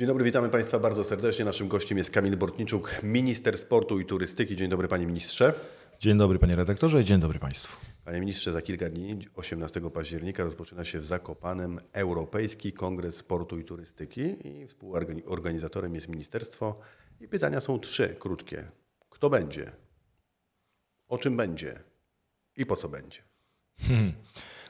Dzień dobry, witamy Państwa bardzo serdecznie. Naszym gościem jest Kamil Bortniczuk, minister sportu i turystyki. Dzień dobry Panie Ministrze. Dzień dobry Panie Redaktorze i dzień dobry Państwu. Panie Ministrze, za kilka dni, 18 października rozpoczyna się w Zakopanem Europejski Kongres Sportu i Turystyki i współorganizatorem jest ministerstwo. I pytania są trzy, krótkie. Kto będzie? O czym będzie? I po co będzie? Hmm.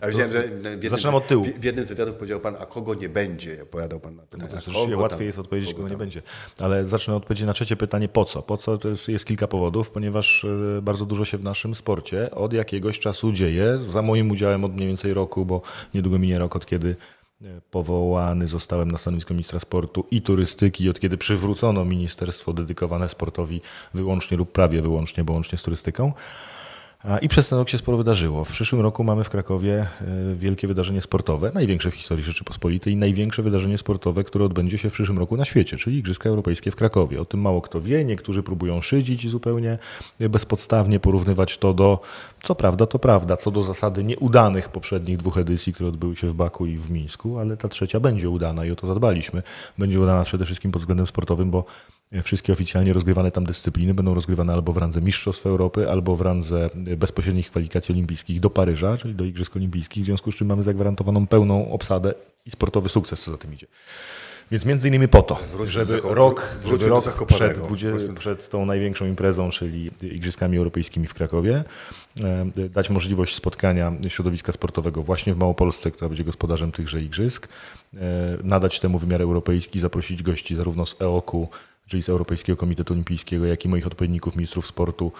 A widziałem, że w jednym, Zaczynam od tyłu. W, jednym z wywiadów powiedział Pan, a kogo nie będzie? Opowiadał Pan na pytanie. No to łatwiej tam, jest odpowiedzieć, kogo, kogo nie będzie. Ale zacznę od odpowiedzi na trzecie pytanie, po co? Po co? To jest, jest kilka powodów, ponieważ e, bardzo dużo się w naszym sporcie od jakiegoś czasu dzieje. Za moim udziałem od mniej więcej roku, bo niedługo minie rok od kiedy e, powołany zostałem na stanowisko ministra sportu i turystyki, od kiedy przywrócono ministerstwo dedykowane sportowi wyłącznie lub prawie wyłącznie, bo łącznie z turystyką. I przez ten rok się sporo wydarzyło. W przyszłym roku mamy w Krakowie e, wielkie wydarzenie sportowe, największe w historii Rzeczypospolitej i największe wydarzenie sportowe, które odbędzie się w przyszłym roku na świecie, czyli Igrzyska Europejskie w Krakowie. O tym mało kto wie, niektórzy próbują szydzić zupełnie bezpodstawnie, porównywać to do, co prawda, to prawda, co do zasady nieudanych poprzednich dwóch edycji, które odbyły się w Baku i w Mińsku, ale ta trzecia będzie udana i o to zadbaliśmy. Będzie udana przede wszystkim pod względem sportowym, bo Wszystkie oficjalnie rozgrywane tam dyscypliny będą rozgrywane albo w randze Mistrzostw Europy, albo w randze bezpośrednich kwalifikacji olimpijskich do Paryża, czyli do Igrzysk Olimpijskich, w związku z czym mamy zagwarantowaną pełną obsadę i sportowy sukces, co za tym idzie. Więc między innymi po to, żeby rok, żeby rok przed, 20, przed tą największą imprezą, czyli Igrzyskami Europejskimi w Krakowie, e, dać możliwość spotkania środowiska sportowego właśnie w Małopolsce, która będzie gospodarzem tychże igrzysk, e, nadać temu wymiar europejski, zaprosić gości zarówno z EOK-u, czyli z Europejskiego Komitetu Olimpijskiego, jak i moich odpowiedników ministrów sportu,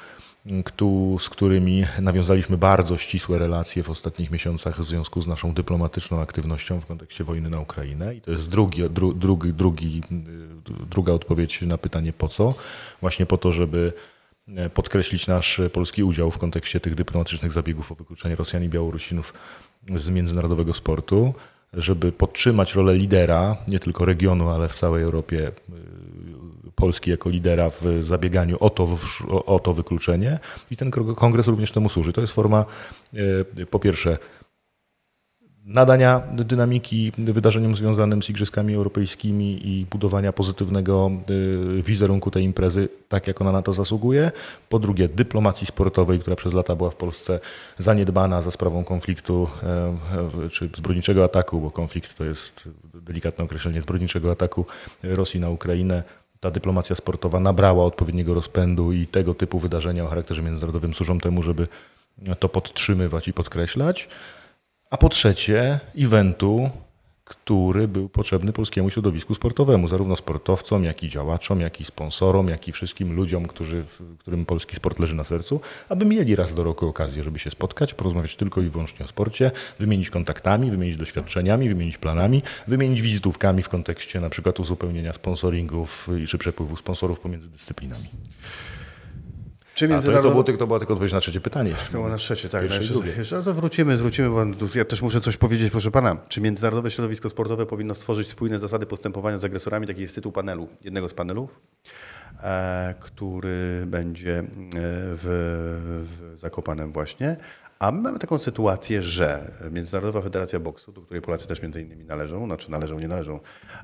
z którymi nawiązaliśmy bardzo ścisłe relacje w ostatnich miesiącach w związku z naszą dyplomatyczną aktywnością w kontekście wojny na Ukrainę. I to jest drugi, dru, drugi, drugi, druga odpowiedź na pytanie po co. Właśnie po to, żeby podkreślić nasz polski udział w kontekście tych dyplomatycznych zabiegów o wykluczenie Rosjan i Białorusinów z międzynarodowego sportu, żeby podtrzymać rolę lidera nie tylko regionu, ale w całej Europie Polski jako lidera w zabieganiu o to, o to wykluczenie i ten kongres również temu służy. To jest forma e, po pierwsze nadania dynamiki wydarzeniom związanym z Igrzyskami Europejskimi i budowania pozytywnego e, wizerunku tej imprezy, tak jak ona na to zasługuje. Po drugie, dyplomacji sportowej, która przez lata była w Polsce zaniedbana za sprawą konfliktu e, czy zbrodniczego ataku, bo konflikt to jest delikatne określenie zbrodniczego ataku Rosji na Ukrainę ta dyplomacja sportowa nabrała odpowiedniego rozpędu i tego typu wydarzenia o charakterze międzynarodowym służą temu, żeby to podtrzymywać i podkreślać. A po trzecie, eventu, który był potrzebny polskiemu środowisku sportowemu, zarówno sportowcom, jak i działaczom, jak i sponsorom, jak i wszystkim ludziom, którzy, którym polski sport leży na sercu, aby mieli raz do roku okazję, żeby się spotkać, porozmawiać tylko i wyłącznie o sporcie, wymienić kontaktami, wymienić doświadczeniami, wymienić planami, wymienić wizytówkami w kontekście na przykład uzupełnienia sponsoringów czy przepływu sponsorów pomiędzy dyscyplinami. Czy międzynarodowe... to, było, to była tylko odpowiedź na trzecie pytanie. To było na trzecie, tak. Na jeszcze, jeszcze to wrócimy, zwrócimy, bo ja też muszę coś powiedzieć, proszę pana. Czy Międzynarodowe Środowisko Sportowe powinno stworzyć spójne zasady postępowania z agresorami? Taki jest tytuł panelu, jednego z panelów, e, który będzie e, w, w Zakopanem właśnie. A my mamy taką sytuację, że Międzynarodowa Federacja Boksu, do której Polacy też między innymi należą, znaczy należą, nie należą,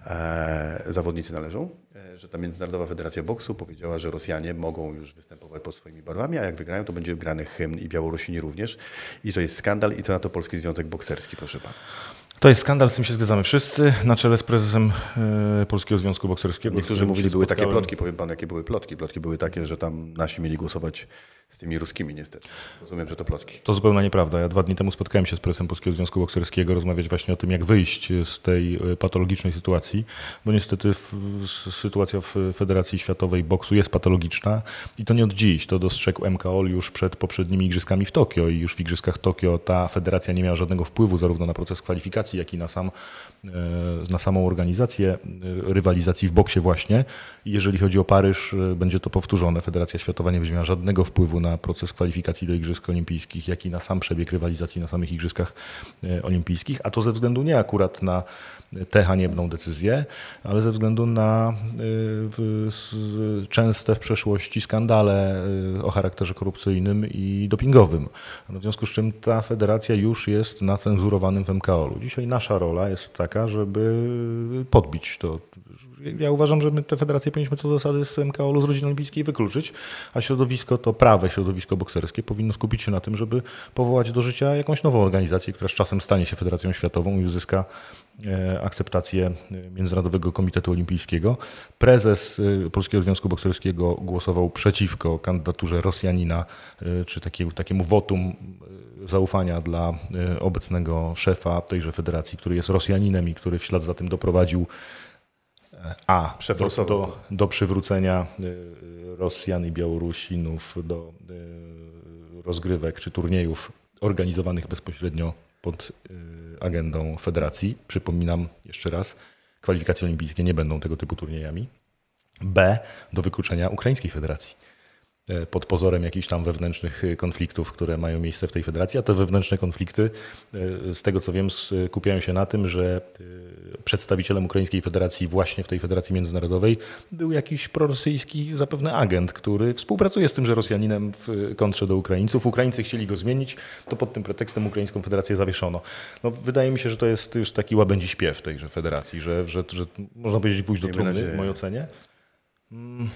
e, zawodnicy należą, e, że ta Międzynarodowa Federacja Boksu powiedziała, że Rosjanie mogą już występować pod swoimi barwami, a jak wygrają, to będzie grany hymn i Białorusini również. I to jest skandal. I co na to Polski Związek Bokserski, proszę pana? To jest skandal, z tym się zgadzamy wszyscy, na czele z prezesem e, Polskiego Związku Bokserskiego. Niektórzy mówili, były takie plotki, powiem panu, jakie były plotki. Plotki były takie, że tam nasi mieli głosować z tymi ruskimi niestety. Rozumiem, że to plotki. To zupełnie nieprawda. Ja dwa dni temu spotkałem się z prezesem Polskiego Związku Bokserskiego rozmawiać właśnie o tym, jak wyjść z tej e, patologicznej sytuacji, bo niestety sytuacja w Federacji Światowej Boksu jest patologiczna i to nie od dziś. To dostrzegł MKOL już przed poprzednimi igrzyskami w Tokio i już w igrzyskach Tokio ta federacja nie miała żadnego wpływu zarówno na proces kwalifikacji, jak i na, sam, e, na samą organizację e, rywalizacji w boksie właśnie. I jeżeli chodzi o Paryż, będzie to powtórzone. Federacja Światowa nie będzie miała żadnego wpływu wpływu na proces kwalifikacji do Igrzysk Olimpijskich, jak i na sam przebieg rywalizacji na samych Igrzyskach e, Olimpijskich, a to ze względu nie akurat na tę haniebną decyzję, ale ze względu na e, częste w przeszłości skandale e, o charakterze korupcyjnym i dopingowym. W związku z czym ta federacja już jest na cenzurowanym w MKOL-u. Dzisiaj nasza rola jest taka, żeby podbić to ja uważam, że my te federacje powinniśmy co do zasady z MKOL-u z rodziny olimpijskiej wykluczyć, a środowisko, to prawe środowisko bokserskie powinno skupić się na tym, żeby powołać do życia jakąś nową organizację, która z czasem stanie się Federacją Światową i uzyska e, akceptację Międzynarodowego Komitetu Olimpijskiego. Prezes Polskiego Związku Bokserskiego głosował przeciwko kandydaturze Rosjanina, czy takiemu, takiemu wotum zaufania dla obecnego szefa tejże federacji, który jest Rosjaninem i który w ślad za tym doprowadził a do, do, do przywrócenia y, Rosjan i Białorusinów do y, rozgrywek czy turniejów organizowanych bezpośrednio pod y, agendą federacji. Przypominam jeszcze raz, kwalifikacje olimpijskie nie będą tego typu turniejami. B do wykluczenia Ukraińskiej Federacji pod pozorem jakichś tam wewnętrznych e, konfliktów, które mają miejsce w tej federacji, a te wewnętrzne konflikty, e, z tego co wiem, skupiają się na tym, że przedstawicielem Ukraińskiej Federacji właśnie w tej federacji międzynarodowej był jakiś prorosyjski zapewne agent, który współpracuje z tymże Rosjaninem w kontrze do Ukraińców. Ukraińcy chcieli go zmienić, to pod tym pretekstem Ukraińską Federację zawieszono. No, wydaje mi się, że to jest już taki łabędzi śpiew tejże federacji, że, że, że można powiedzieć pójść do trumny w mojej ocenie. Hmm.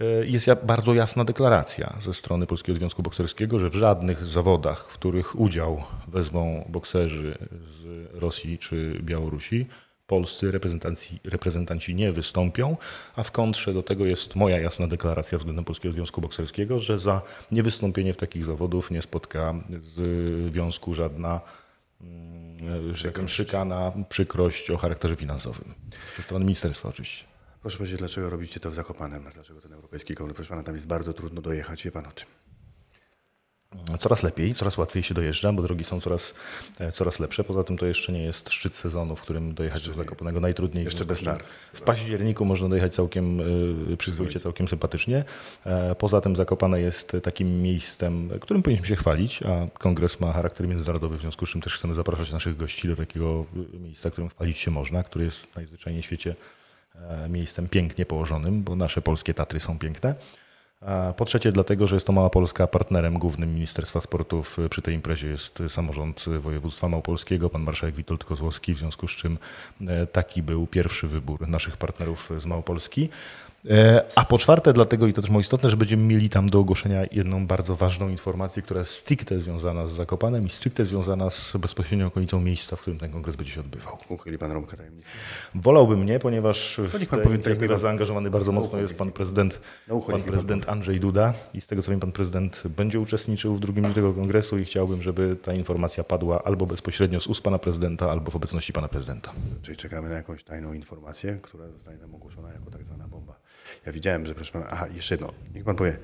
E, jest bardzo jasna deklaracja ze strony Polskiego Związku Bokserskiego, że w żadnych zawodach, w których udział wezmą bokserzy z Rosji czy Białorusi, polscy reprezentanci, reprezentanci nie wystąpią, a w kontrze do tego jest moja jasna deklaracja względem Polskiego Związku Bokserskiego, że za niewystąpienie w takich zawodów nie spotka związku żadna mm, że szykana, przykrość o charakterze finansowym. Ze strony ministerstwa oczywiście. Proszę powiedzieć, dlaczego robicie to w Zakopanem? Dlaczego ten Europejski Kongres? Proszę pana, tam jest bardzo trudno dojechać, wie pan o tym. Coraz lepiej, coraz łatwiej się dojeżdża, bo drogi są coraz, e, coraz lepsze. Poza tym to jeszcze nie jest szczyt sezonu, w którym dojechać jeszcze do Zakopanego najtrudniej. Jeszcze bez nart. W październiku można dojechać całkiem e, przyzwoicie, całkiem sympatycznie. E, poza tym Zakopane jest takim miejscem, którym powinniśmy się chwalić, a kongres ma charakter międzynarodowy, w związku z czym też chcemy zapraszać naszych gości do takiego miejsca, którym chwalić się można, który jest najzwyczajniej w świecie miejscem pięknie położonym, bo nasze polskie Tatry są piękne. Po trzecie, dlatego, że jest to Mała Polska partnerem głównym Ministerstwa Sportów. Przy tej imprezie jest samorząd województwa małopolskiego, pan marszałek Witold Kozłowski, w związku z czym e, taki był pierwszy wybór naszych partnerów z Małopolski. E, a po czwarte, dlatego i to też mało istotne, że będziemy mieli tam do ogłoszenia jedną bardzo ważną informację, która jest stricte związana z Zakopanem i stricte związana z bezpośrednią okolicą miejsca, w którym ten kongres będzie się odbywał. Uchyli pan rąbkę tajemnicy? Wolałbym nie, ponieważ w pan tej inicjatywie zaangażowany bardzo mocno jest pan prezydent, no, pan prezydent Andrzej Duda i z tego co wiem, pan prezydent będzie uczestniczył w drugim dniu tego kongresu i chciałbym, żeby ta informacja padła albo bezpośrednio z ust pana prezydenta, albo w obecności pana prezydenta. Czyli czekamy na jakąś tajną informację, która zostanie nam ogłoszona jako tak zwana bomba. Ja widziałem, że proszę pana, aha, jeszcze jedno, niech pan powie,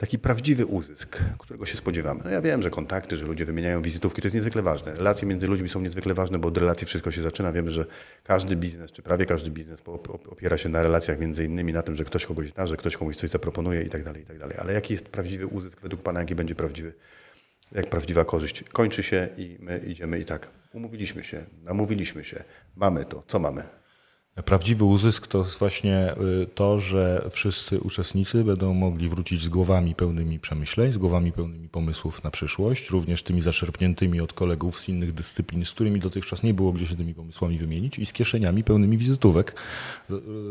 taki prawdziwy uzysk, którego się spodziewamy. No ja wiem, że kontakty, że ludzie wymieniają wizytówki, to jest niezwykle ważne. Relacje między ludźmi są niezwykle ważne, bo od relacji wszystko się zaczyna. Wiemy, że każdy biznes, czy prawie każdy biznes opiera się na relacjach między innymi na tym, że ktoś kogoś zna, że ktoś komuś coś zaproponuje i tak dalej, i tak dalej. Ale jaki jest prawdziwy uzysk według pana, jaki będzie prawdziwy, jak prawdziwa korzyść? Kończy się i my idziemy i tak. Umówiliśmy się, namówiliśmy się, mamy to, co mamy? Prawdziwy uzysk to jest właśnie y, to, że wszyscy uczestnicy będą mogli wrócić z głowami pełnymi przemyśleń, z głowami pełnymi pomysłów na przyszłość, również tymi zaczerpniętymi od kolegów z innych dyscyplin, z którymi dotychczas nie było gdzie się tymi pomysłami wymienić i z kieszeniami pełnymi wizytówek,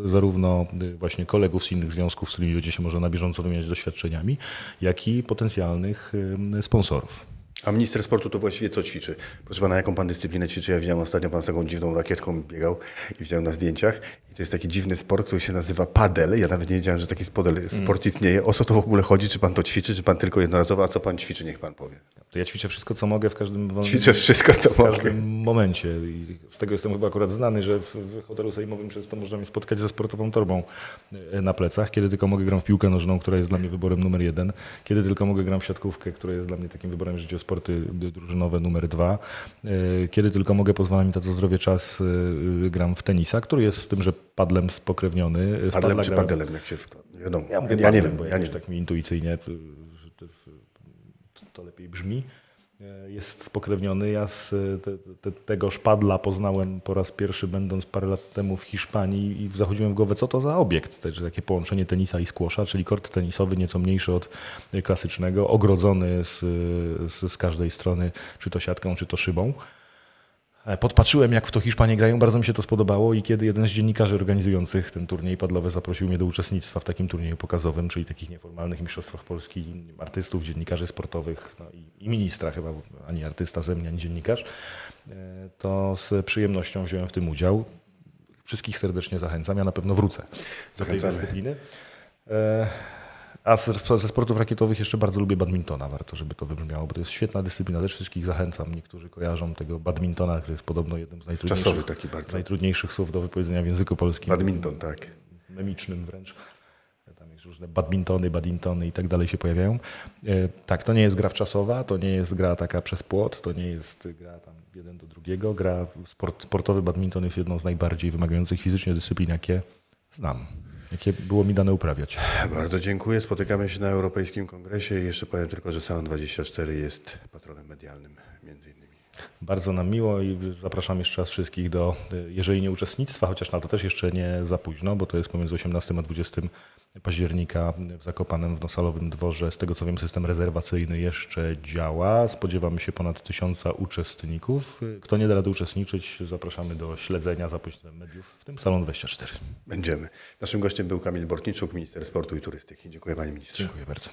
zarówno y, właśnie kolegów z innych związków, z którymi będzie się można na bieżąco wymieniać doświadczeniami, jak i potencjalnych y, sponsorów. A minister sportu to właściwie co ćwiczy? Proszę pana, jaką pan dyscyplinę ćwiczy? Ja widziałem ostatnio pan z taką dziwną rakietką biegał i widziałem na zdjęciach. I to jest taki dziwny sport, który się nazywa padel. Ja nawet nie wiedziałem, że taki sport mm. istnieje. O co to w ogóle chodzi? Czy pan to ćwiczy, czy pan tylko jednorazowo? A co pan ćwiczy? Niech pan powie. To ja ćwiczę wszystko, co mogę w każdym momencie. Ćwiczę wszystko, co mogę. W każdym momencie. I z tego jestem chyba akurat znany, że w, w hotelu sejmowym często można mnie spotkać ze sportową torbą e, na plecach. Kiedy tylko mogę gram w piłkę nożną, która jest dla mnie wyborem numer jeden. Kiedy tylko mogę gram w siatkówkę, która jest dla mnie takim wyborem sporty drużynowe numer dwa. E, kiedy tylko mogę, pozwala mi to co zdrowie czas, e, gram w tenisa, który jest z tym, że padlem spokrewniony. Padlem czy padelem, jak się w to, wiadomo. Ja, mówię ja, nie wiem, bo ja nie tak mi intuicyjnie to lepiej brzmi. E, jest spokrewniony. Ja z te, te, tego szpadla poznałem po raz pierwszy, będąc parę lat temu w Hiszpanii i zachodziłem w głowę, co to za obiekt. Także takie połączenie tenisa i skłosza, czyli kort tenisowy nieco mniejszy od klasycznego, ogrodzony z, z każdej strony, czy to siatką, czy to szybą. E, podpatrzyłem, jak w to Hiszpanie grają, bardzo mi się to spodobało i kiedy jeden z dziennikarzy organizujących ten turniej padlowy zaprosił mnie do uczestnictwa w takim turnieju pokazowym, czyli takich nieformalnych mistrzostwach Polski, artystów, dziennikarzy sportowych no i, ministra chyba, ani artysta ze mnie, ani dziennikarz, e, to z przyjemnością wziąłem w tym udział. Wszystkich serdecznie zachęcam, ja na pewno wrócę do tej dyscypliny. A ze sportów rakietowych jeszcze bardzo lubię badmintona, warto, żeby to wybrzmiało, bo to jest świetna dyscyplina, też wszystkich zachęcam. Niektórzy kojarzą tego badmintona, który jest podobno jednym z najtrudniejszych, bardzo. najtrudniejszych słów do wypowiedzenia w języku polskim. Badminton, tak. Memicznym wręcz. Tam jest różne badmintony, badintony i tak dalej się pojawiają. E, tak, to nie jest gra wczasowa, to nie jest gra taka przez płot, to nie jest gra tam jeden do drugiego. Gra sport, sportowy badminton jest jedną z najbardziej wymagających fizycznie dyscyplin, jakie znam jakie było mi dane uprawiać. Bardzo dziękuję. Spotykamy się na Europejskim Kongresie i jeszcze powiem tylko, że Salon 24 jest patronem medialnym między innymi. Bardzo nam miło i zapraszam jeszcze raz wszystkich do, jeżeli nie uczestnictwa, chociaż na to też jeszcze nie za późno, bo to jest pomiędzy 18 a 20 października w Zakopanem w Nosalowym Dworze. Z tego co wiem, system rezerwacyjny jeszcze działa. Spodziewamy się ponad tysiąca uczestników. Kto nie da rady uczestniczyć, zapraszamy do śledzenia za pośrednictwem mediów, w tym Salon 24. Będziemy. Naszym gościem był Kamil Bortniczuk, minister sportu i turystyki. Dziękuję panie ministrze. Dziękuję bardzo.